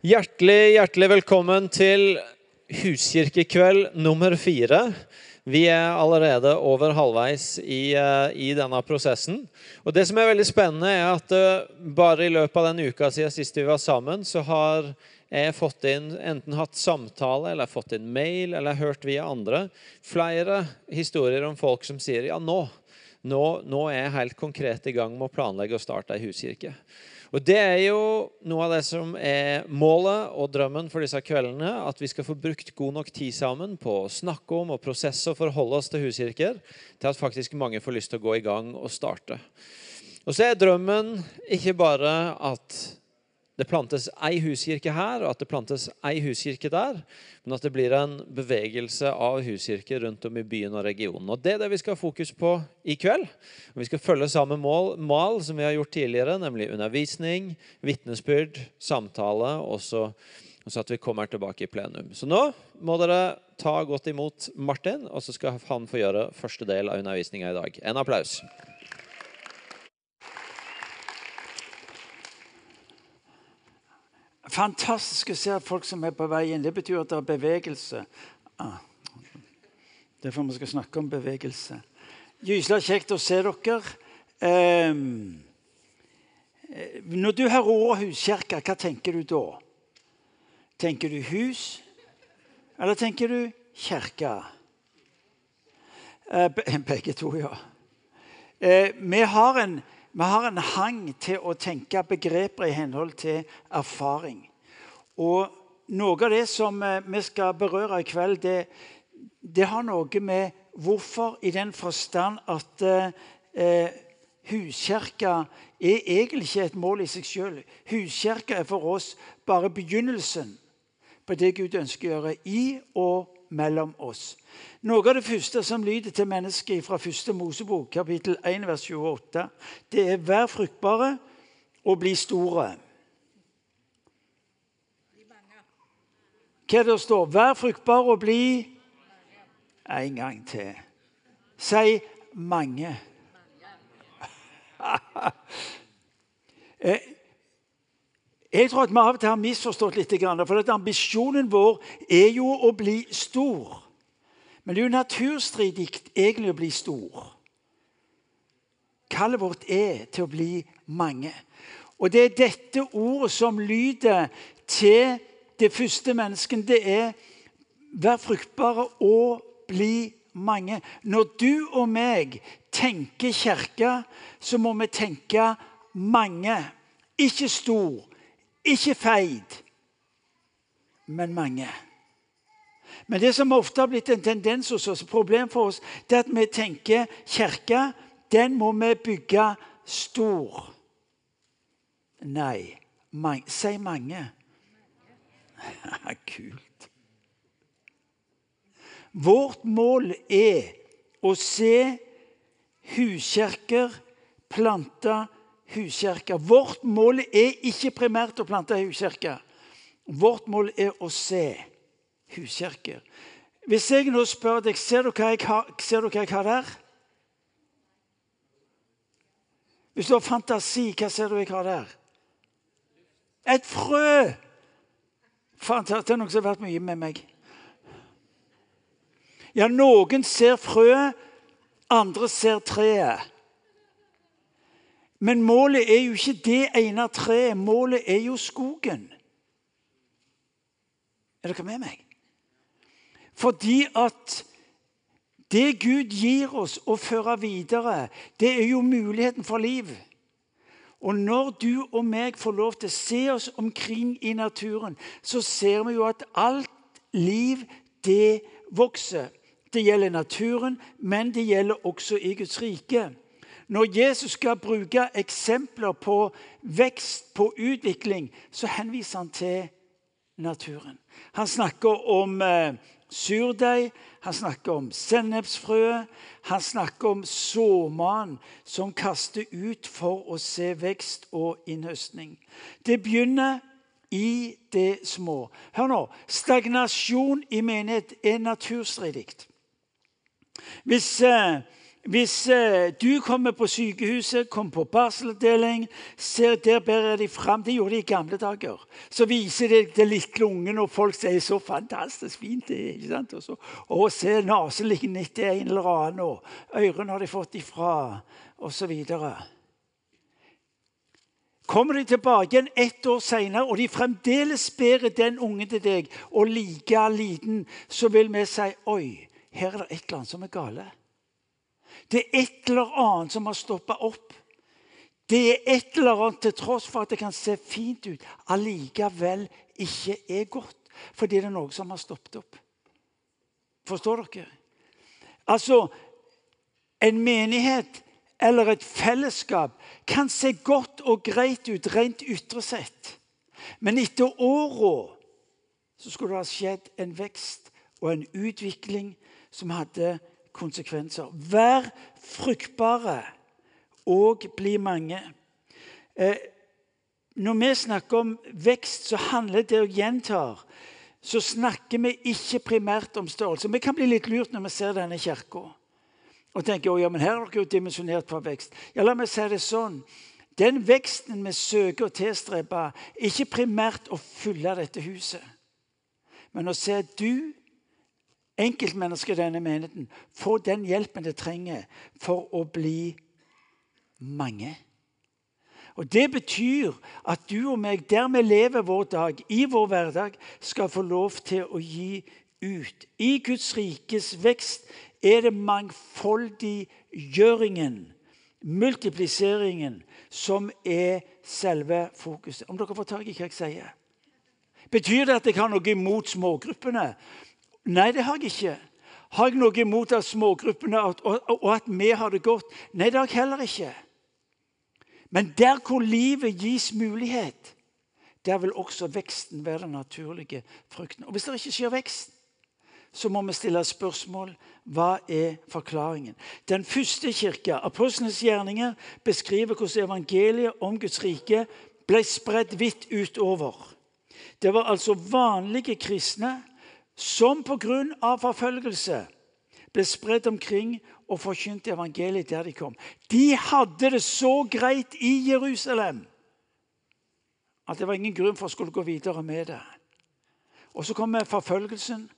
Hjertelig, hjertelig velkommen til huskirkekveld nummer fire. Vi er allerede over halvveis i, eh, i, denne prosessen. Og Det som er veldig spennende, er at uh, bare i løpet av den uka siden sist vi var sammen, så har jeg fått inn, enten hatt samtale eller fått inn mail eller hørt via andre flere historier om folk som sier ja, nå, nå, nå er jeg helt konkret i gang med å planlegge å starte ei huskirke. Og Det er jo noe av det som er målet og drømmen for disse kveldene. At vi skal få brukt god nok tid sammen på å snakke om og prosesse og forholde oss til huskirker, til at faktisk mange får lyst til å gå i gang og starte. Og så er drømmen ikke bare at det plantes ei huskirke her, og at det plantes ei huskirke der. Men at det blir en bevegelse av huskirker rundt om i byen og regionen. Og Det er det vi skal ha fokus på i kveld. Vi skal følge samme mål, mal som vi har gjort tidligere, nemlig undervisning, vitnesbyrd, samtale, og så at vi kommer tilbake i plenum. Så nå må dere ta godt imot Martin, og så skal han få gjøre første del av undervisninga i dag. En applaus. Fantastisk å se folk som er på vei inn. Det betyr at det er bevegelse. Ah. Derfor vi skal snakke om bevegelse. Gyselig kjekt å se dere. Eh, når du hører ordet huskirke, hva tenker du da? Tenker du hus, eller tenker du kirke? Eh, begge to, ja. Eh, vi har en vi har en hang til å tenke begreper i henhold til erfaring. Og noe av det som eh, vi skal berøre i kveld, det, det har noe med hvorfor i den forstand at eh, huskirka er egentlig ikke et mål i seg sjøl. Huskirka er for oss bare begynnelsen på det Gud ønsker å gjøre i og mellom oss. Noe av det første som lyder til mennesket fra første Mosebok, kapittel 1, vers 28, det er 'vær fruktbare og bli store'. Hva er det det står? 'Vær fruktbare og bli' En gang til. Si 'mange'. Jeg tror at vi av og til har misforstått litt. For at ambisjonen vår er jo å bli stor. Men det er jo naturstridig egentlig å bli stor. Kallet vårt er til å bli mange. Og det er dette ordet som lyder til det første mennesket. Det er vær fruktbare og bli mange. Når du og meg tenker kirke, så må vi tenke mange. Ikke stor, ikke feit, men mange. Men det som ofte har blitt en tendens hos oss, problem for oss, det er at vi tenker kirka, den må vi bygge stor. Nei. Man, si mange. Kult. Vårt mål er å se huskirker plante huskirker. Vårt mål er ikke primært å plante huskirker. Vårt mål er å se huskirke. Hvis jeg nå spør deg ser du hva jeg har, ser du hva jeg har der? Hvis du har fantasi, hva ser du jeg har der? Et frø! Fantastisk. Det er noen som har vært mye med meg. Ja, noen ser frøet, andre ser treet. Men målet er jo ikke det ene treet. Målet er jo skogen. Er dere med meg? Fordi at det Gud gir oss å føre videre, det er jo muligheten for liv. Og når du og meg får lov til å se oss omkring i naturen, så ser vi jo at alt liv, det vokser. Det gjelder naturen, men det gjelder også i Guds rike. Når Jesus skal bruke eksempler på vekst, på utvikling, så henviser han til naturen. Han snakker om eh, surdeig, han snakker om sennepsfrø. Han snakker om såmannen som kaster ut for å se vekst og innhøstning. Det begynner i det små. Hør nå. Stagnasjon i menighet er naturstridig. Hvis, eh, Hvis eh, du kommer på sykehuset, kommer på barselavdeling, ser der bærer de fram Det gjorde de i gamle dager. Så viser de den lille ungen, og folk sier 'så fantastisk fint det er'. ikke sant? Og så, å, se nesen ligger etter en eller annen, og ørene har de fått ifra, osv. Kommer de tilbake igjen ett år seinere, og de fremdeles bærer den ungen til deg, og like liten, så vil vi si 'oi, her er det et eller annet som er gale'. Det er et eller annet som har stoppa opp. Det er et eller annet til tross for at det kan se fint ut, allikevel ikke er godt. Fordi det er noe som har stoppet opp. Forstår dere? Altså, en menighet eller et fellesskap kan se godt og greit ut rent ytre sett. Men etter åra så skulle det ha skjedd en vekst og en utvikling som hadde konsekvenser. Vær fruktbare og bli mange. Eh, når vi snakker om vekst, så handler det å gjenta så snakker vi ikke primært om størrelse. Vi kan bli litt lurt når vi ser denne kirka og tenker ja, men her er dere jo dimensjonert for vekst. Ja, La meg si det sånn. Den veksten vi søker å tilstrebe, ikke primært å fylle dette huset, men å se at du enkeltmennesker i denne menigheten få den hjelpen de trenger for å bli mange. Og Det betyr at du og meg, der vi lever vår dag, i vår hverdag, skal få lov til å gi ut. I Guds rikes vekst er det mangfoldiggjøringen, multipliseringen, som er selve fokuset. Om dere får tak i hva jeg sier? Betyr det at jeg har noe imot smågruppene? Nei, det har jeg ikke. Har jeg noe imot at smågruppene og, at vi har det godt? Nei, det har jeg heller ikke. Men der hvor livet gis mulighet, der vil også veksten være den naturlige frukten. Og Hvis det ikke skjer vekst, så må vi stille spørsmål hva er forklaringen. Den første kirka, apostlenes gjerninger, beskriver hvordan evangeliet om Guds rike ble spredt vidt utover. Det var altså vanlige kristne som pga. forfølgelse ble spredt omkring og forkynte evangeliet der de kom. De hadde det så greit i Jerusalem at det var ingen grunn for å skulle gå videre med det. Og Så kommer forfølgelsen,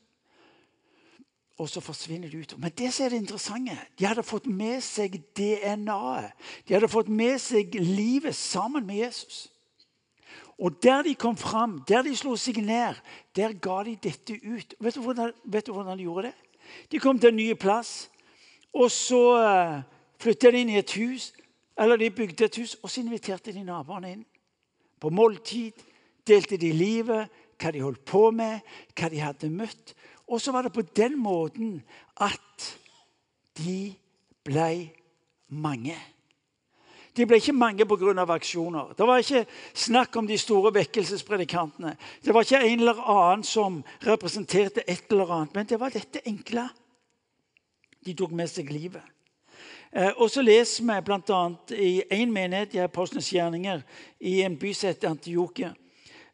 og så forsvinner de ut. Men det som er det interessante, de hadde fått med seg DNA-et. De hadde fått med seg livet sammen med Jesus. Og der de kom fram, der de slo seg ned, der ga de dette ut. Vet du hvordan, vet du hvordan de gjorde det? De kom til en ny plass, og så eh, flytta de inn i et hus. Eller de bygde et hus, og så inviterte de naboene inn. På måltid delte de livet, hva de holdt på med, hva de hadde møtt. Og så var det på den måten at de ble mange. De ble ikke mange pga. aksjoner. Det var ikke snakk om de store vekkelsespredikantene. Det var ikke en eller annen som representerte et eller annet. Men det var dette enkle. De tok med seg livet. Eh, og så leser vi bl.a. i én menighet i Apostlenes gjerninger i en by som heter Antiokia.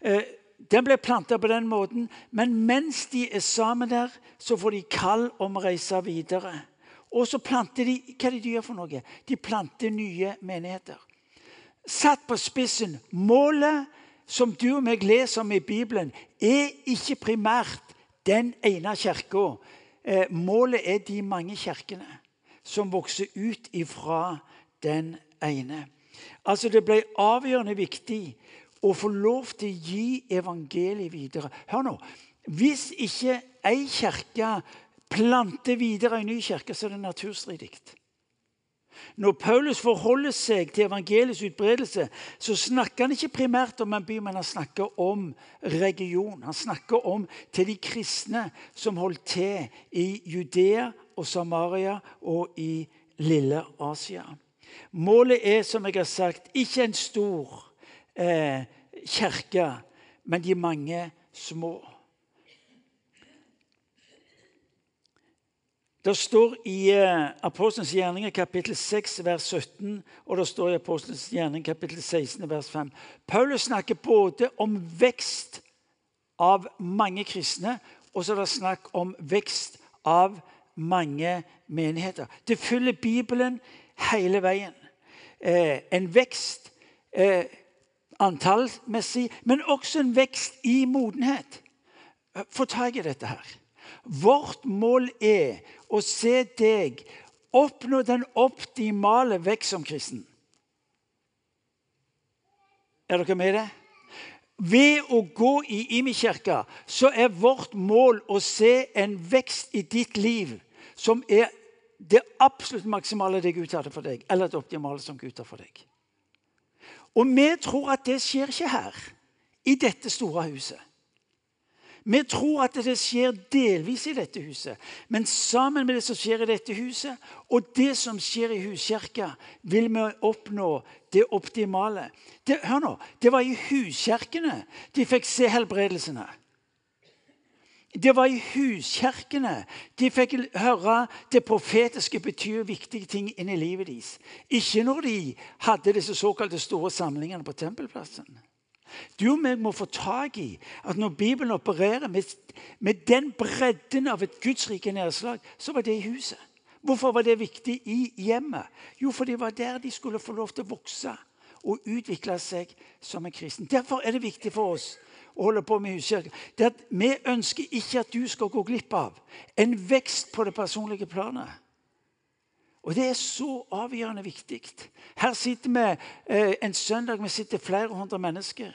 Eh, den ble planta på den måten, men mens de er sammen der, så får de kall om å reise videre. Og så planter de Hva er det de gjør for noe? De planter nye menigheter. Satt på spissen. Målet som du og meg leser om i Bibelen, er ikke primært den ene kirka. Eh, målet er de mange kirkene som vokser ut ifra den ene. Altså Det ble avgjørende viktig å få lov til å gi evangeliet videre. Hør nå. Hvis ikke ei kirke planter videre en ny kirke, så er det naturstridig. Når Paulus forholder seg til evangeliets utbredelse, så snakker han ikke primært om en by, men han snakker om region. Han snakker om til de kristne som holdt til i Judea og Samaria og i lille Asia. Målet er, som jeg har sagt, ikke en stor eh, kirke, men de mange små. Det står i uh, Apostelens gjerninger kapittel 6 vers 17, og det står i Apostelens gjerning kapittel 16 vers 5. Paulus snakker både om vekst av mange kristne, og så er det snakk om vekst av mange menigheter. Det fyller Bibelen hele veien. Eh, en vekst eh, antallmessig, men også en vekst i modenhet. Få tak i dette her. Vårt mål er å se deg oppnå den optimale vekst som kristen. Er dere med i det? Ved å gå i Imi-kirka så er vårt mål å se en vekst i ditt liv som er det absolutt maksimale det Gud hadde for deg, eller det optimale som Gud har for deg. Og vi tror at det skjer ikke her, i dette store huset. Vi tror at det skjer delvis i dette huset, men sammen med det som skjer i dette huset, og det som skjer i huskirka, vil vi oppnå det optimale. Det, hør nå, det var i huskirkene de fikk se helbredelsene. Det var i huskirkene de fikk høre det profetiske betyr viktige ting inn i livet deres. Ikke når de hadde disse såkalte store samlingene på tempelplassen. Du og meg må få tak i at når Bibelen opererer med, med den bredden av et gudsrike nedslag, så var det i huset. Hvorfor var det viktig i hjemmet? Jo, for det var der de skulle få lov til å vokse og utvikle seg som en kristen. Derfor er det viktig for oss å holde på med huskirke. Det at Vi ønsker ikke at du skal gå glipp av en vekst på det personlige planet. Og det er så avgjørende viktig. Her sitter vi eh, en søndag vi sitter flere hundre mennesker.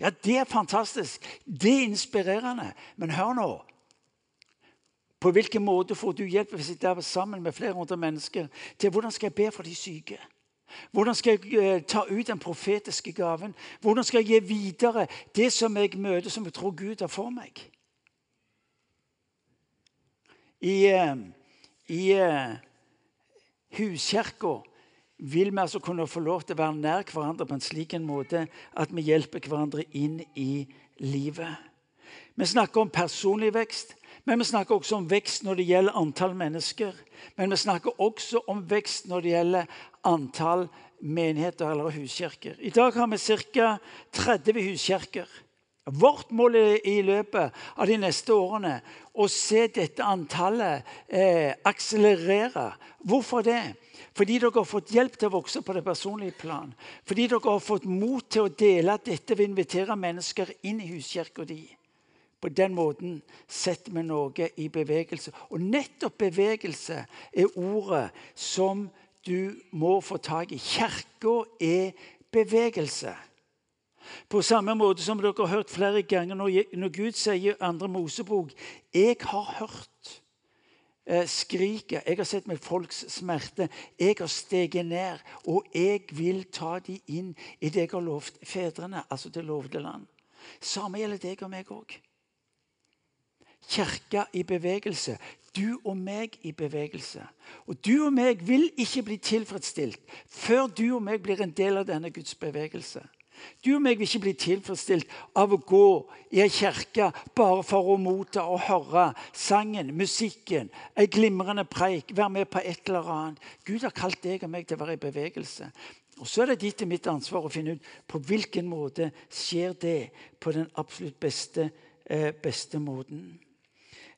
Ja, Det er fantastisk. Det er inspirerende. Men hør nå. På hvilken måte får du hjelp hvis å sitte sammen med flere hundre mennesker til hvordan skal jeg be for de syke? Hvordan skal jeg eh, ta ut den profetiske gaven? Hvordan skal jeg gi videre det som jeg møter, som jeg tror Gud har for meg? I, eh, i huskirka vil vi altså kunne få lov til å være nær hverandre på en slik en måte at vi hjelper hverandre inn i livet. Vi snakker om personlig vekst, men vi snakker også om vekst når det gjelder antall mennesker. Men vi snakker også om vekst når det gjelder antall menigheter eller huskirker. I dag har vi ca. 30 huskirker. Vårt mål i løpet av de neste årene å se dette antallet eh, akselerere. Hvorfor det? Fordi dere har fått hjelp til å vokse på det personlige plan. Fordi dere har fått mot til å dele dette ved å invitere mennesker inn i huskirka di. På den måten setter vi noe i bevegelse. Og nettopp bevegelse er ordet som du må få tak i. Kirka er bevegelse. På samme måte som dere har hørt flere ganger når, Gud sier i andre Mosebok 'Jeg har hørt eh, skriket, jeg har sett meg folks smerte. Jeg har steget ned, og jeg vil ta de inn i det jeg har lovt fedrene, altså det lovde land. Samme gjelder deg og meg òg. Kirka i bevegelse. Du og meg i bevegelse. Og du og meg vil ikke bli tilfredsstilt før du og meg blir en del av denne Guds bevegelse. Du og meg vil ikke bli tilfredsstilt av å gå i ei kirke bare for å motta og høre sangen, musikken, ei glimrende preik, være med på et eller annet. Gud har kalt deg og meg til å være i bevegelse. Og Så er det ditt og mitt ansvar å finne ut på hvilken måte skjer det på den absolutt beste, eh, beste måten.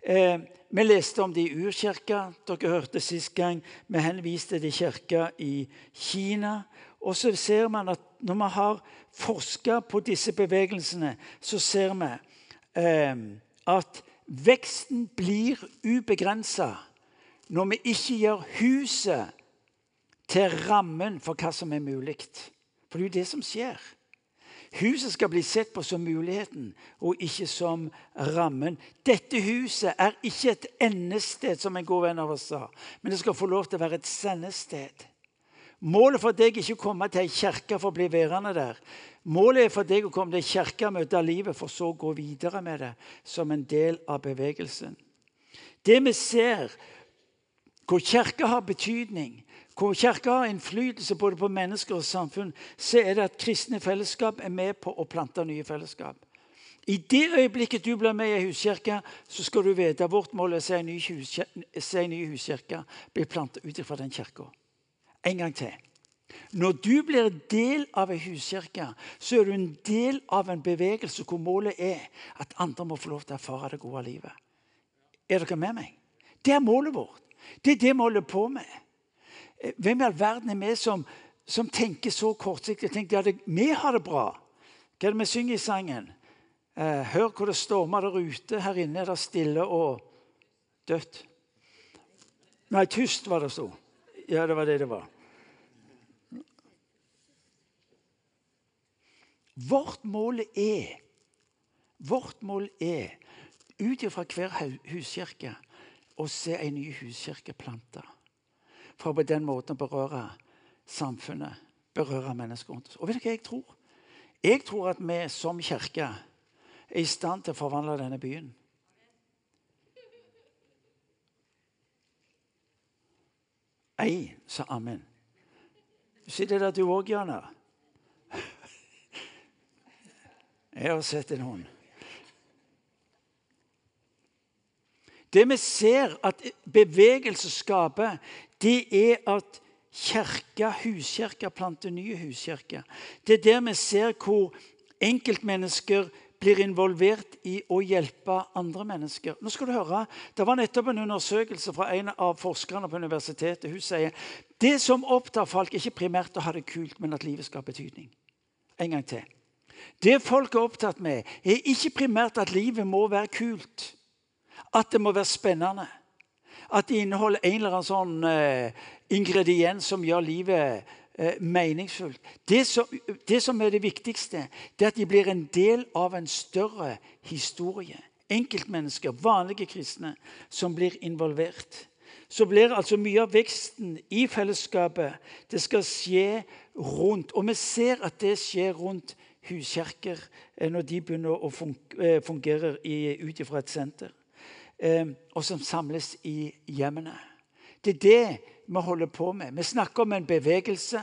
Eh, vi leste om det i urkirka. Dere hørte sist gang vi henviste til kirka i Kina. Og så ser man at når vi har forska på disse bevegelsene, så ser vi eh, at veksten blir ubegrensa når vi ikke gjør huset til rammen for hva som er mulig. For det er jo det som skjer. Huset skal bli sett på som muligheten og ikke som rammen. Dette huset er ikke et endested, som en god venn av oss sa, men det skal få lov til å være et sendested. Målet for deg er ikke å komme til ei kirke for å bli værende der. Målet er for deg å komme til ei kirke og møte livet, for så å gå videre med det som en del av bevegelsen. Det vi ser hvor kirka har betydning, hvor kirka har innflytelse både på mennesker og samfunn, så er det at kristne fellesskap er med på å plante nye fellesskap. I det øyeblikket du blir med i ei huskirke, så skal du vite at vårt mål er å se en ny huskirke bli plantet ut fra den kirka. En gang til. Når du blir del av en huskirke, så er du en del av en bevegelse hvor målet er at andre må få lov til å erfare det gode livet. Er dere med meg? Det er målet vårt. Det er det vi holder på med. Eh, hvem i all verden er vi som, som tenker så kortsiktig? Tenker, ja, vi har det bra. Hva er det vi synger i sangen? Eh, hør hvor det stormer der ute. Her inne er det stille og dødt. Nei, tyst var det stod. Ja, det var det det var. Vårt mål er Vårt mål er ut ifra hver huskirke å se en ny huskirke planta. For på den måten å berøre samfunnet, berøre mennesker rundt oss. Og vet du hva jeg tror? Jeg tror at vi som kirke er i stand til å forvandle denne byen. Ei sa amen. Du sitter der du òg, Jana. Jeg har sett en hånd. Det vi ser at bevegelse skaper, det er at kirka, huskirka planter nye huskirker. Det er der vi ser hvor enkeltmennesker blir involvert i å hjelpe andre mennesker. Nå skal du høre, Det var nettopp en undersøkelse fra en av forskerne på universitetet. Hun sier det som opptar folk, ikke primært å ha det kult, men at livet skal ha betydning. En gang til. Det folk er opptatt med, er ikke primært at livet må være kult. At det må være spennende. At det inneholder en eller annen sånn eh, ingrediens som gjør livet meningsfullt. Det som, det som, er det viktigste, det er at de blir en del av en større historie. Enkeltmennesker, vanlige kristne, som blir involvert. Så blir altså mye av veksten i fellesskapet det skal skje rundt. Og vi ser at det skjer rundt huskirker eh, når de begynner å eh, fungere ut ifra et senter. Og som samles i hjemmene. Det er det vi holder på med. Vi snakker om en bevegelse,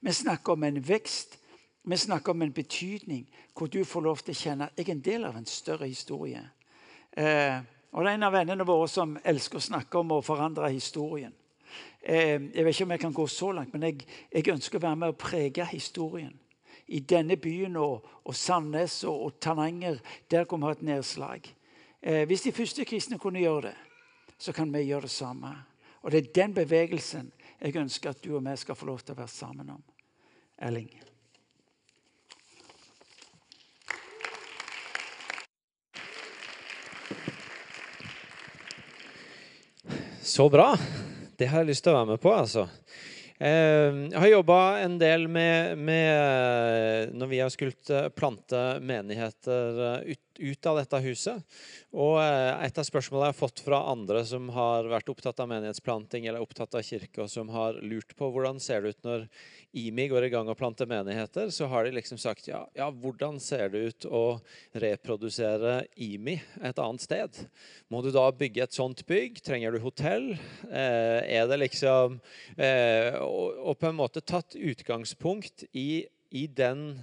vi snakker om en vekst. Vi snakker om en betydning hvor du får lov til å kjenne at jeg er en del av en større historie. Eh, og Det er en av vennene våre som elsker å snakke om å forandre historien. Eh, jeg vet ikke om jeg kan gå så langt, men jeg, jeg ønsker å være med og prege historien. I denne byen og, og Sandnes og, og Tananger, der kommer vi ha et nedslag. Eh, hvis de første kristne kunne gjøre det, så kan vi gjøre det samme. Og det er den bevegelsen jeg ønsker at du og vi skal få lov til å være sammen om. Elling. Så bra. Det har jeg lyst til å være med på, altså. Eh, jeg har jobba en del med, med, Når vi har skult eh, plante menigheter eh, ut, ut av dette huset. Og et av spørsmålene jeg har fått fra andre som har vært opptatt av menighetsplanting eller opptatt av kirke, og som har lurt på hvordan ser det ut når IMI går i gang og planter menigheter, så har de liksom sagt ja, ja, hvordan ser det ut å reprodusere IMI et annet sted? Må du da bygge et sånt bygg? Trenger du hotell? Eh, er det liksom eh, og, og, på en måte tatt utgangspunkt i, i den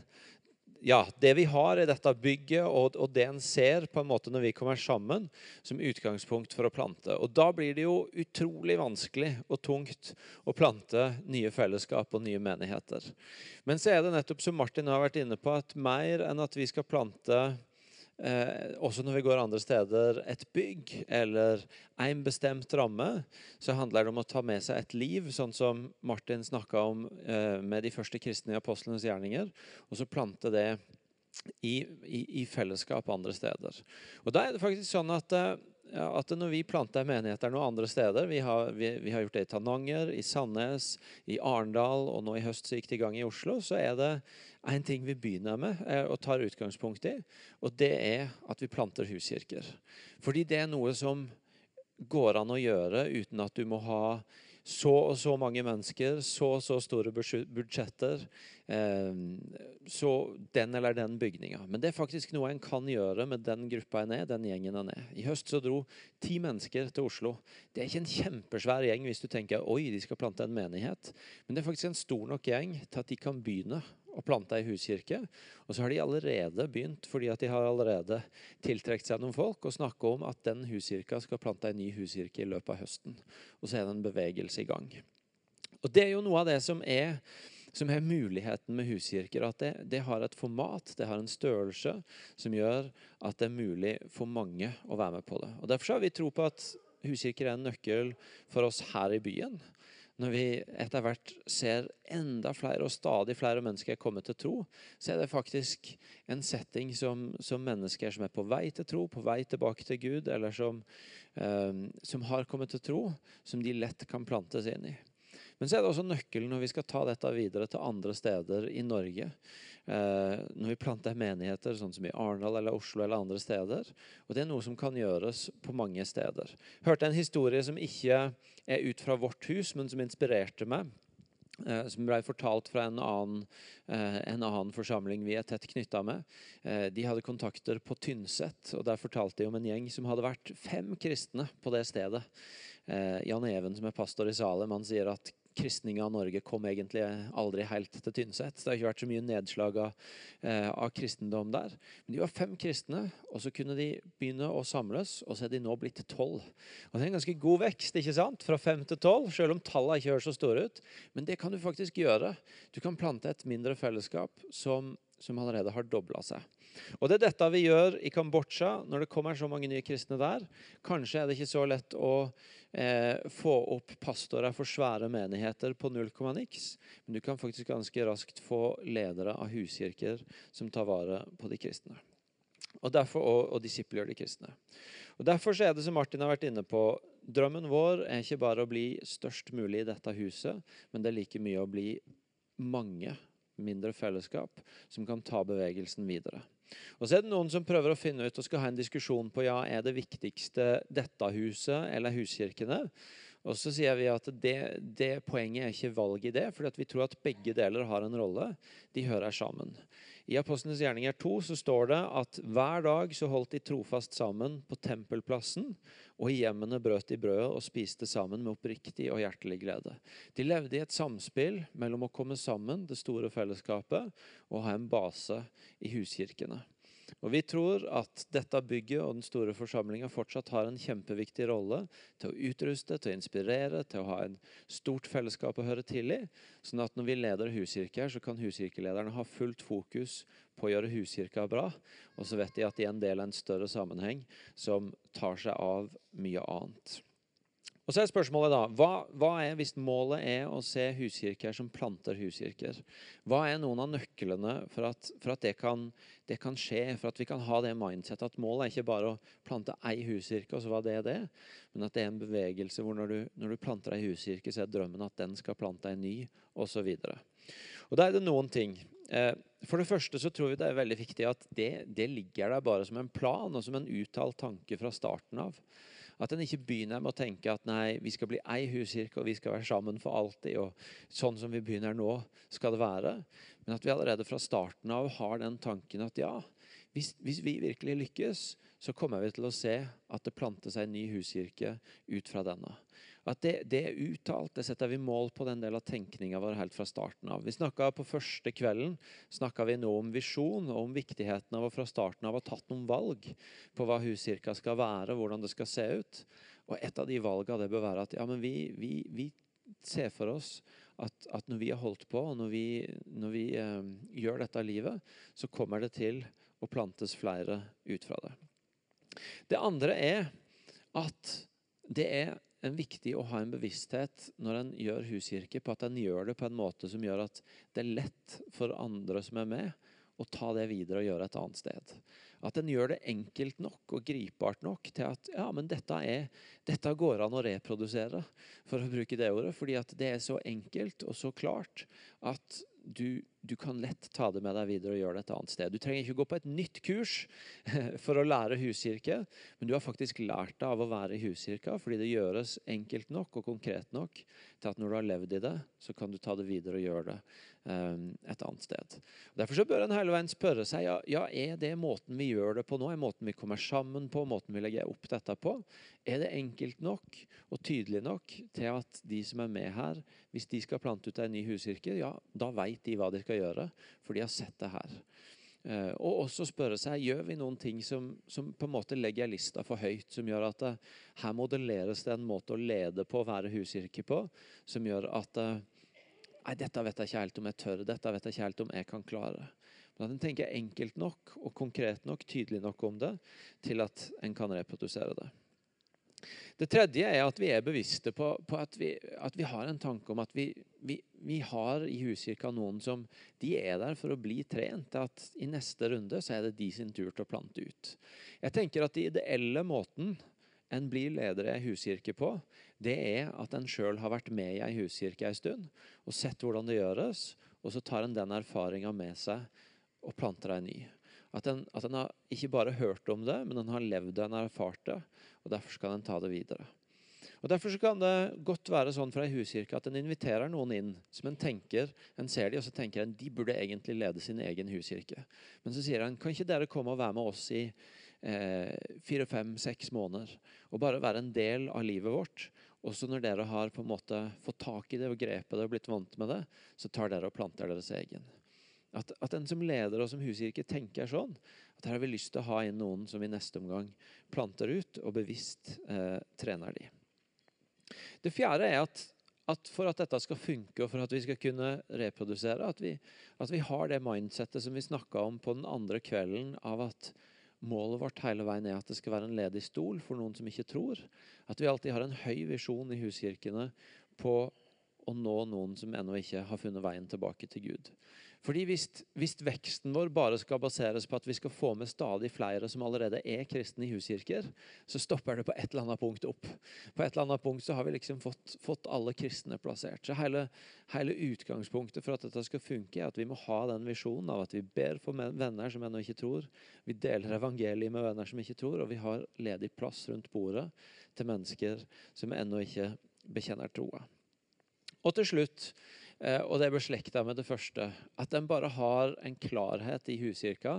ja, det vi har i dette bygget, og, og, det en ser på en måte når vi kommer sammen, som utgangspunkt for å plante. Og Da blir det jo utrolig vanskelig og tungt å plante nye fellesskap og nye menigheter. Men så er det nettopp som Martin har vært inne på, at mer enn at vi skal plante Eh, også når vi går andre steder, et bygg eller en bestemt ramme, så handler det om å ta med seg et liv, sånn som Martin snakka om eh, med de første kristne i apostlenes gjerninger, og så plante det i, i, i, fellesskap andre steder. Og da er det faktisk sånn at eh, at når vi planter menigheter noen andre steder vi har, vi, vi har, gjort det i Tananger, i Sandnes, i Arendal, og nå i høst gikk det i gang i Oslo. Så er det en ting vi begynner med eh, og tar utgangspunkt i, og det er at vi planter huskirker. Fordi det er noe som går an å gjøre uten at du må ha så og så mange mennesker, så og så store budsjetter, eh, så den eller den bygninga. Men det er faktisk noe en kan gjøre med den gruppa en er, den gjengen en er. I høst så dro ti mennesker til Oslo. Det er ikke en kjempesvær gjeng hvis du tenker oi, de skal plante en menighet. Men det er faktisk en stor nok gjeng til at de kan begynne og planta ei huskirke. Og så har de allerede begynt, fordi at de har allerede tiltrukket seg noen folk, og snakke om at den huskirka skal plante ei ny huskirke i løpet av høsten. Og så er det en bevegelse i gang. Og det er jo noe av det som er som er muligheten med huskirker. At det, det, har et format, det har en størrelse som gjør at det er mulig for mange å være med på det. Og Derfor har vi tro på at huskirker er en nøkkel for oss her i byen. Når vi etter hvert ser enda flere og stadig flere mennesker komme til tro, så er det faktisk en setting som, som mennesker som er på vei til tro, på vei tilbake til Gud, eller som, eh, som har kommet til tro, som de lett kan plantes inn i. Men så er det også nøkkelen når vi skal ta dette videre til andre steder i Norge. Eh, når vi planter menigheter, sånn som i Arendal eller Oslo eller andre steder. Og det er noe som kan gjøres på mange steder. Hørte en historie som ikke er ut fra vårt hus, men som inspirerte meg. Eh, som ble fortalt fra en annen, eh, en annen, forsamling vi er tett knytta med. Eh, de hadde kontakter på Tynset, og der fortalte de om en gjeng som hadde vært fem kristne på det stedet. Jan Even, som er pastor i Salem, han sier at kristninga av Norge kom egentlig aldri helt til Tynset. Det har ikke vært så mye nedslag av, eh, av, kristendom der. Men de var fem kristne, og så kunne de begynne å samles, og så er de nå blitt tolv. Og Det er en ganske god vekst, ikke sant? fra fem til tolv, selv om tallene ikke høres så store ut. Men det kan du faktisk gjøre. Du kan plante et mindre fellesskap som som allerede har dobla seg. Og Det er dette vi gjør i Kambodsja når det kommer så mange nye kristne der. Kanskje er det ikke så lett å eh, få opp pastorer for svære menigheter på null komma niks, men du kan faktisk ganske raskt få ledere av huskirker som tar vare på de kristne. Og, derfor, og, og disippelgjør de kristne. Og Derfor er det som Martin har vært inne på, drømmen vår er ikke bare å bli størst mulig i dette huset, men det er like mye å bli mange mindre fellesskap som kan ta bevegelsen videre. Og så er det noen som prøver å finne ut og skal ha en diskusjon på ja, er det viktigste dette huset eller huskirkene. Og så sier vi at det, det poenget er ikke valg i det, for vi tror at begge deler har en rolle. De hører sammen. I Apostlenes gjerninger 2 så står det at hver dag så holdt de trofast sammen på tempelplassen, og i hjemmene brøt de brødet og spiste sammen med oppriktig og hjertelig glede. De levde i et samspill mellom å komme sammen, det store fellesskapet, og ha en base i huskirkene. Og Vi tror at dette bygget og den store forsamlinga fortsatt har en kjempeviktig rolle til å utruste, til å inspirere, til å ha en stort fellesskap å høre til i. Sånn at når vi leder huskirker, så kan huskirkelederne ha fullt fokus på å gjøre huskirka bra. Og så vet de at de er en del av en større sammenheng som tar seg av mye annet. Og så er spørsmålet da, hva, hva, er hvis målet er å se huskirker som planter huskirker? Hva er noen av nøklene for at, for at det, kan, det, kan, skje, for at vi kan ha det mindsettet at målet er ikke bare å plante ei huskirke, og så var det det, men at det er en bevegelse hvor når du, når du planter ei huskirke, så er drømmen at den skal plante ei ny, osv. Og da er det noen ting. Eh, for det første så tror vi det er veldig viktig at det, det ligger der bare som en plan og som en uttalt tanke fra starten av. At en ikke begynner med å tenke at nei, vi skal bli ei huskirke og vi skal være sammen for alltid. og Sånn som vi begynner nå, skal det være. Men at vi allerede fra starten av har den tanken at ja, hvis, hvis, vi virkelig lykkes, så kommer vi til å se at det planter seg en ny huskirke ut fra denne. At det, det, er uttalt, det setter vi mål på den del av tenkninga vår helt fra starten av. Vi snakka På første kvelden snakka vi nå om visjon og om viktigheten av å fra starten av ha tatt noen valg på hva huskirka skal være, hvordan det skal se ut. Og et av de valgene det bør være at ja, men vi, vi, vi ser for oss at, at, når vi har holdt på, og når vi, når vi eh, gjør dette livet, så kommer det til å plantes flere ut fra det. Det andre er at det er viktig å ha en bevissthet når en gjør huskirke, på at en gjør det på en måte som gjør at det er lett for andre som er med, å ta det videre og gjøre et annet sted. At en gjør det enkelt nok og gripbart nok til at ja, men dette, er, dette går an å reprodusere, for å bruke det ordet. Fordi at det er så enkelt og så klart at du, du, kan lett ta det med deg videre og gjøre det et annet sted. Du trenger ikke gå på et nytt kurs for å lære huskirke, men du har faktisk lært det av å være i huskirka, fordi det gjøres enkelt nok og konkret nok til at når du har levd i det, så kan du ta det videre og gjøre det um, et annet sted. Derfor så bør en hele veien spørre seg ja, ja, er det måten vi gjør det på nå, er måten vi kommer sammen på, måten vi legger opp dette på, er det enkelt nok og tydelig nok til at de som er med her, hvis de skal plante ut en ny huskirke, ja, da veit de hva de skal for de har sett det her. Eh, og også spørre seg gjør vi noen ting som, som på en måte legger lista for høyt, som gjør at det, eh, her modelleres det en måte å lede på, å være huskirke på, som gjør at eh, Nei, dette vet jeg ikke helt om jeg tør, dette vet jeg ikke helt om jeg kan klare. Men at en tenker enkelt nok og konkret nok, tydelig nok om det, til at en kan reprodusere det. Det tredje er at vi er bevisste på, på at, vi, at, vi, har en tanke om at vi, vi, vi, har i huskirka noen som de er der for å bli trent. At i neste runde så er det de sin tur til å plante ut. Jeg tenker at den ideelle måten en blir leder i ei huskirke på, det er at en sjøl har vært med i ei huskirke ei stund og sett hvordan det gjøres, og så tar en den erfaringa med seg og planter ei ny. At en, at en har ikke bare hørt om det, men en har levd det, en har erfart det. og Derfor skal en ta det videre. Og Derfor kan det godt være sånn fra ei huskirke at en inviterer noen inn som en tenker, en ser de, og så tenker en de burde egentlig lede sin egen huskirke. Men så sier han kan ikke dere komme og være med oss i eh, fire, fem, seks måneder og bare være en del av livet vårt. Også når dere har på en måte fått tak i det og grepet det og blitt vant med det, så tar dere og planter deres egen. At, at en som leder og som huskirke tenker sånn. At her har vi lyst til å ha inn noen som i neste omgang planter ut og bevisst eh, trener de. Det fjerde er at, at, for at dette skal funke og for at vi skal kunne reprodusere, at vi, at vi har det mindsettet som vi snakka om på den andre kvelden, av at målet vårt hele veien er at det skal være en ledig stol for noen som ikke tror. At vi alltid har en høy visjon i huskirkene på å nå noen som ennå ikke har funnet veien tilbake til Gud. Fordi hvis, hvis, veksten vår bare skal baseres på at vi skal få med stadig flere som allerede er kristne i huskirker, så stopper det på et eller annet punkt opp. På et eller annet punkt så har vi liksom fått, fått alle kristne plassert. Så hele, hele, utgangspunktet for at dette skal funke, er at vi må ha den visjonen av at vi ber for venner som ennå ikke tror. Vi deler evangeliet med venner som ikke tror, og vi har ledig plass rundt bordet til mennesker som ennå ikke bekjenner troa. Og til slutt og det er beslekta med det første. At en bare har en klarhet i huskirka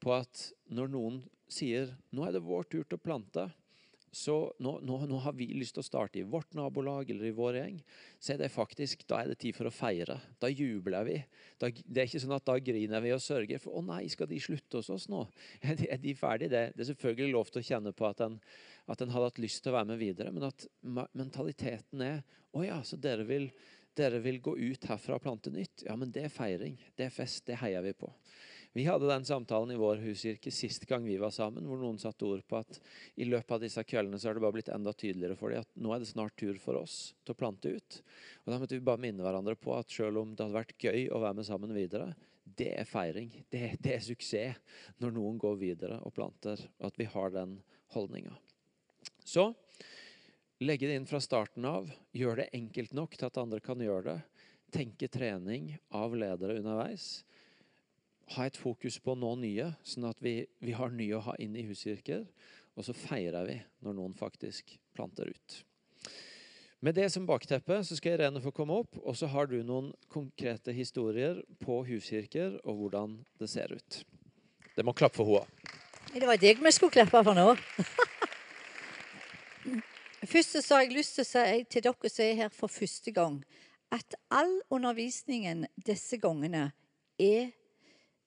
på at når noen sier nå er det vår tur til å plante, så nå, nå, nå, har vi lyst til å starte i vårt nabolag eller i vår gjeng, så er det faktisk, da er det tid for å feire. Da jubler vi. Da, det er ikke sånn at da griner vi og sørger for å nei, skal de slutte hos oss nå? Er de, er de ferdige? Det, det, er selvfølgelig lov til å kjenne på at en, at en hadde hatt lyst til å være med videre, men at mentaliteten er å ja, så dere vil dere vil gå ut herfra og plante nytt. Ja, men det er feiring. Det er fest. Det heier vi på. Vi hadde den samtalen i vår huskirke sist gang vi var sammen, hvor noen satte ord på at i løpet av disse kveldene så har det bare blitt enda tydeligere for dem at nå er det snart tur for oss til å plante ut. Og Da måtte vi bare minne hverandre på at selv om det hadde vært gøy å være med sammen videre, det er feiring. Det, det er suksess når noen går videre og planter, og at vi har den holdninga. Så Legge det inn fra starten av. Gjør det enkelt nok til at andre kan gjøre det. Tenke trening av ledere underveis. Ha et fokus på å nå nye, sånn at vi, vi har nye å ha inn i huskirker. Og så feirer vi når noen faktisk planter ut. Med det som bakteppe så skal Irene få komme opp, og så har du noen konkrete historier på huskirker og hvordan det ser ut. Det må klappe for henne. Det var deg vi skulle klappe for nå. Først så har jeg lyst til å si til dere som er her for første gang, at all undervisningen disse gangene er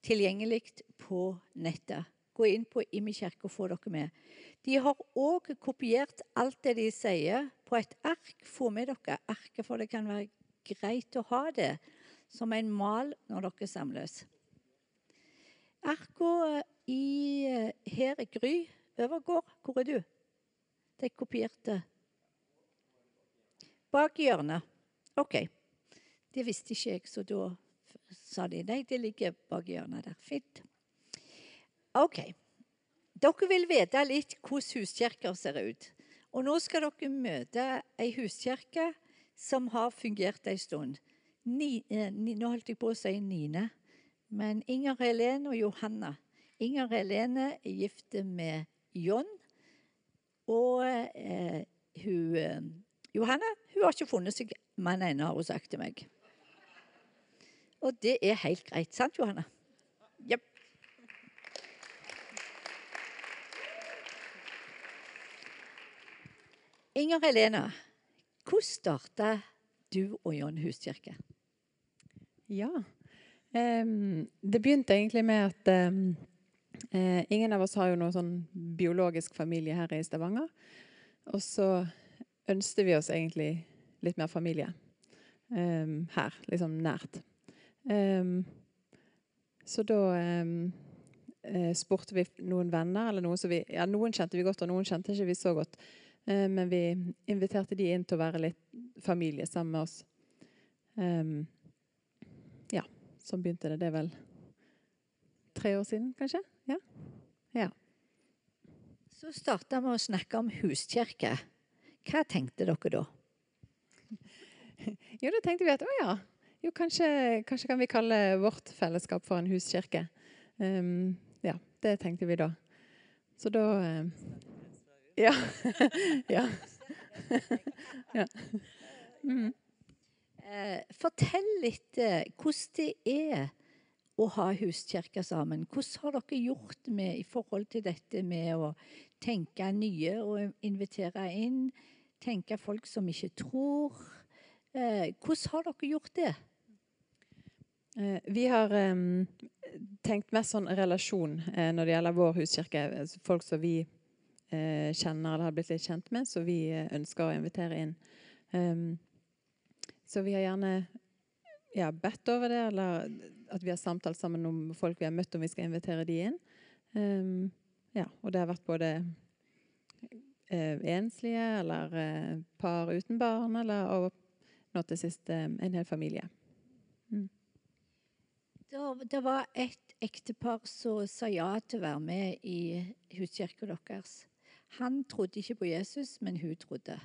tilgjengelig på nettet. Gå inn på Imi kirke og få dere med. De har òg kopiert alt det de sier, på et ark. Få med dere arket, for det kan være greit å ha det som en mal når dere samles. Arka i, eh, her i Gry Øvergård. Hvor er du? De kopierte bak hjørnet. OK. Det visste ikke jeg, så da sa de nei, det ligger bak hjørnet der. Fint. OK. Dere vil vite litt hvordan huskirker ser ut. Og nå skal dere møte ei huskirke som har fungert ei stund. Ni, eh, nå holdt jeg på å si Nine, men Inger Helene og Johanna. Inger Helene er gift med John. Og eh, hun eh, Johanne hun har ikke funnet seg mann ennå, har hun sagt til meg. Og det er helt greit. Sant, Johanne? Jepp. Inger Helena, hvordan starta du og John huskirke? Ja. Um, det begynte egentlig med at um, uh, ingen av oss har jo noen sånn biologisk familie her i Stavanger. Og så ønsket vi oss egentlig litt mer familie um, her. Liksom nært. Um, så da um, spurte vi noen venner, eller noen som vi Ja, noen kjente vi godt, og noen kjente ikke vi så godt. Eh, men vi inviterte de inn til å være litt familie sammen med oss. Ja, sånn begynte det. Det er vel tre år siden, kanskje? Ja. Så starta vi å snakke om huskirke. Hva tenkte dere da? Jo, da tenkte vi at å ja, jo, kanskje, kanskje kan vi kalle vårt fellesskap for en huskirke. Um, ja, det tenkte vi da. Så da um, Ja. ja. ja. Mm. Eh, fortell litt eh, hvordan det er å ha huskirke sammen. Hvordan har dere gjort med i forhold til dette med å tenke nye og invitere inn? Tenke folk som ikke tror. Eh, hvordan har dere gjort det? Eh, vi har um, tenkt mest sånn relasjon eh, når det gjelder vår huskirke. Altså folk som vi eh, kjenner eller har blitt litt kjent med, som vi ønsker å invitere inn. Um, så vi har gjerne ja, bedt over det, eller at vi har samtalt sammen om folk vi har møtt, om vi skal invitere de inn. Um, ja, og det har vært både uh, enslige eller uh, par uten barn, eller og nå til sist eh, en hel familie. Mm. Det var et ektepar som sa ja til å være med i huskirka deres. Han trodde ikke på Jesus, men hun trodde.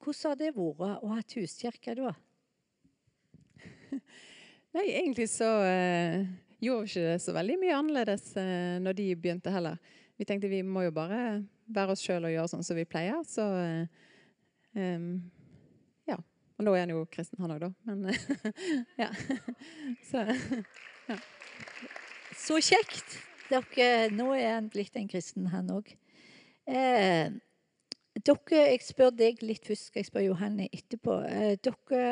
Hvordan har det vært å ha huskirke da? Nei, egentlig så eh, gjorde ikke det så veldig mye annerledes eh, når de begynte heller. Vi tenkte vi må jo bare være oss sjøl og gjøre sånn som vi pleier. Så eh, ja. Og nå er han jo kristen, han òg, da. Men ja. Så, ja. Så kjekt. Dere, nå er han blitt en kristen, han òg. Eh, dere, jeg spør deg litt først, skal jeg spørre Johanne etterpå. Eh, dere,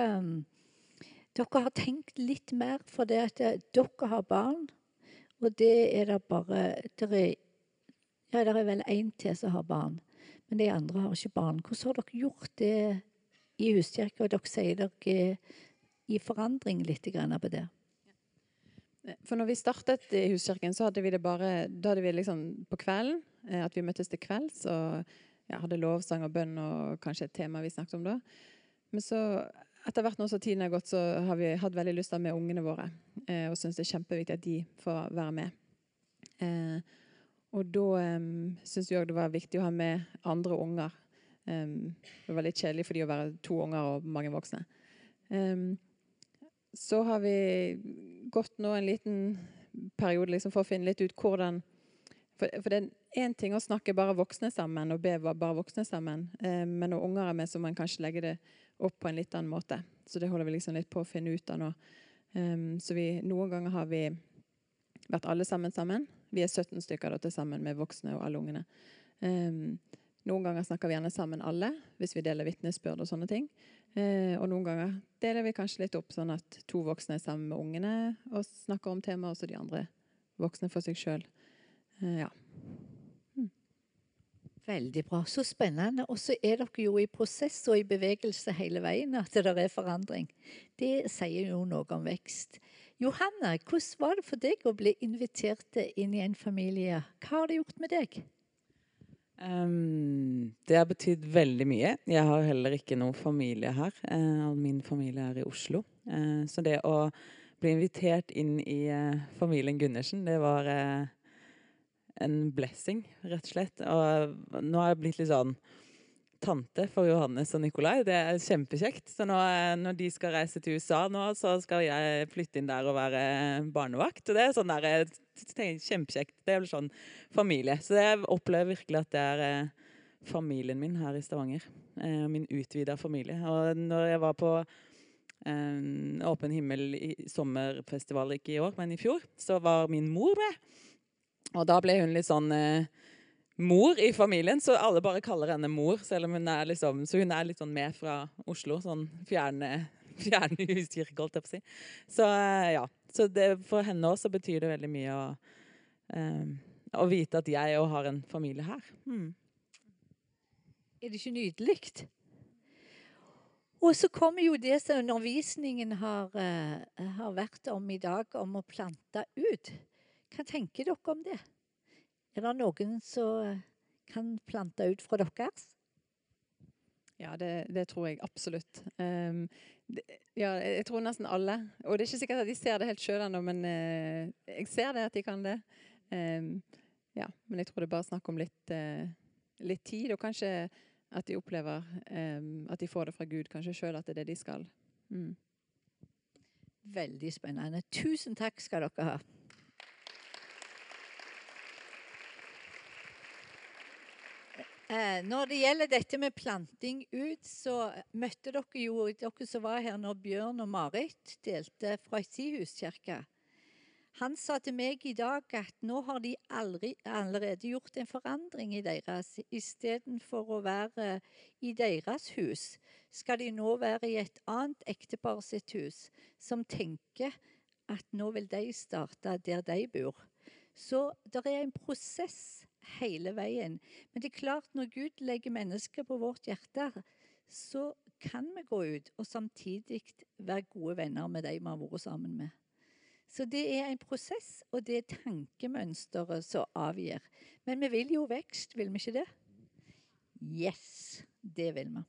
dere, har tenkt litt mer, for det at dere har barn. Og det er det bare dere, Ja, det er vel én til som har barn. Men de andre har ikke barn. Hvordan har dere gjort det i huskirka, dere sier dere er i forandring litt på det? For når vi startet i huskirken, så hadde vi det bare da hadde vi liksom på kvelden. Eh, at vi møttes til kvelds og ja, hadde lovsang og bønn og kanskje et tema vi snakket om da. Men så etter hvert nå som tiden har gått, så har vi hatt veldig lyst til å ha med ungene våre. Eh, og syns det er kjempeviktig at de får være med. Eh, og da eh, syns vi òg det var viktig å ha med andre unger Eh, det var litt kjedelig for de å være to unger og mange voksne. Um, så har vi gått nå en liten periode liksom, for å finne litt ut hvordan For, for det er én ting å snakke bare voksne sammen og be bare voksne sammen, um, men når unger er med, så må man kanskje legge det opp på en litt annen måte. Så det holder vi liksom litt på å finne ut av nå. så vi, noen ganger har vi vært alle sammen sammen. Vi er 17 stykker da, til sammen med voksne og alle ungene. Um, noen ganger snakker vi gjerne sammen alle, hvis vi deler vitnesbyrd og sånne ting. Eh, og noen ganger deler vi kanskje litt opp, sånn at to voksne er sammen med ungene og snakker om temaet, og så de andre voksne for seg sjøl. Eh, ja. Veldig bra. Så spennende. Og så er dere jo i prosess og i bevegelse hele veien, at det er forandring. Det sier jo noe om vekst. Johanne, hvordan var det for deg å bli invitert inn i en familie? Hva har det gjort med deg? Um, det har betydd veldig mye. Jeg har heller ikke noen familie her. Uh, min familie er i Oslo. Uh, så det å bli invitert inn i uh, familien Gundersen, det var en blessing, rett og slett. Og nå har jeg blitt litt sånn tante for Johannes og Nikolai. Det er kjempekjekt. Så nå, når de skal reise til USA nå, så skal jeg flytte inn der og være barnevakt. Og det er sånn der, kjempekjekt. Det er sånn familie. Så jeg opplever virkelig at det er eh, familien min her i Stavanger. Eh, min utvida familie. Og når jeg var på um, Åpen himmel i sommerfestival, ikke i år, men i fjor, så var min mor med. Og da ble hun litt sånn eh, mor i familien, så alle bare kaller henne mor. selv om hun er liksom, Så hun er litt sånn med fra Oslo. Sånn fjerne, fjerne huskirke, holdt jeg på å si. Så eh, ja. Så det, for henne også betyr det veldig mye å, eh, å vite at jeg òg har en familie her. Hmm. Er det ikke nydelig? Og så kommer jo det som undervisningen har, uh, har vært om i dag, om å plante ut. Hva tenker dere om det? Er det noen som kan plante ut fra deres? Ja, det, det, tror jeg absolutt. Um, det, ja, jeg tror nesten alle. Og det er ikke sikkert at de ser det helt sjøl ennå, men uh, jeg ser det at de kan det. Um, ja, men jeg tror det er bare snakk om litt, uh, litt tid, og kanskje at de opplever um, at de får det fra Gud kanskje sjøl, at det er det de skal. Mm. Veldig spennende. Tusen takk skal dere ha. Når det gjelder dette med planting ut, så møtte dere jo dere som var her når Bjørn og Marit delte fra Sihuskirka. Han sa til meg i dag at nå har de aldri, allerede gjort en forandring i deres. Istedenfor å være i deres hus, skal de nå være i et annet ektepar sitt hus, som tenker at nå vil de starte der de bor. Så det er en prosess hele veien. Men det er klart, når Gud legger mennesker på vårt hjerte, så kan vi gå ut og samtidig være gode venner med de vi har vært sammen med. Så det er en prosess, og det er tankemønsteret som avgir. Men vi vil jo vekst, vil vi ikke det? Yes, det vil vi.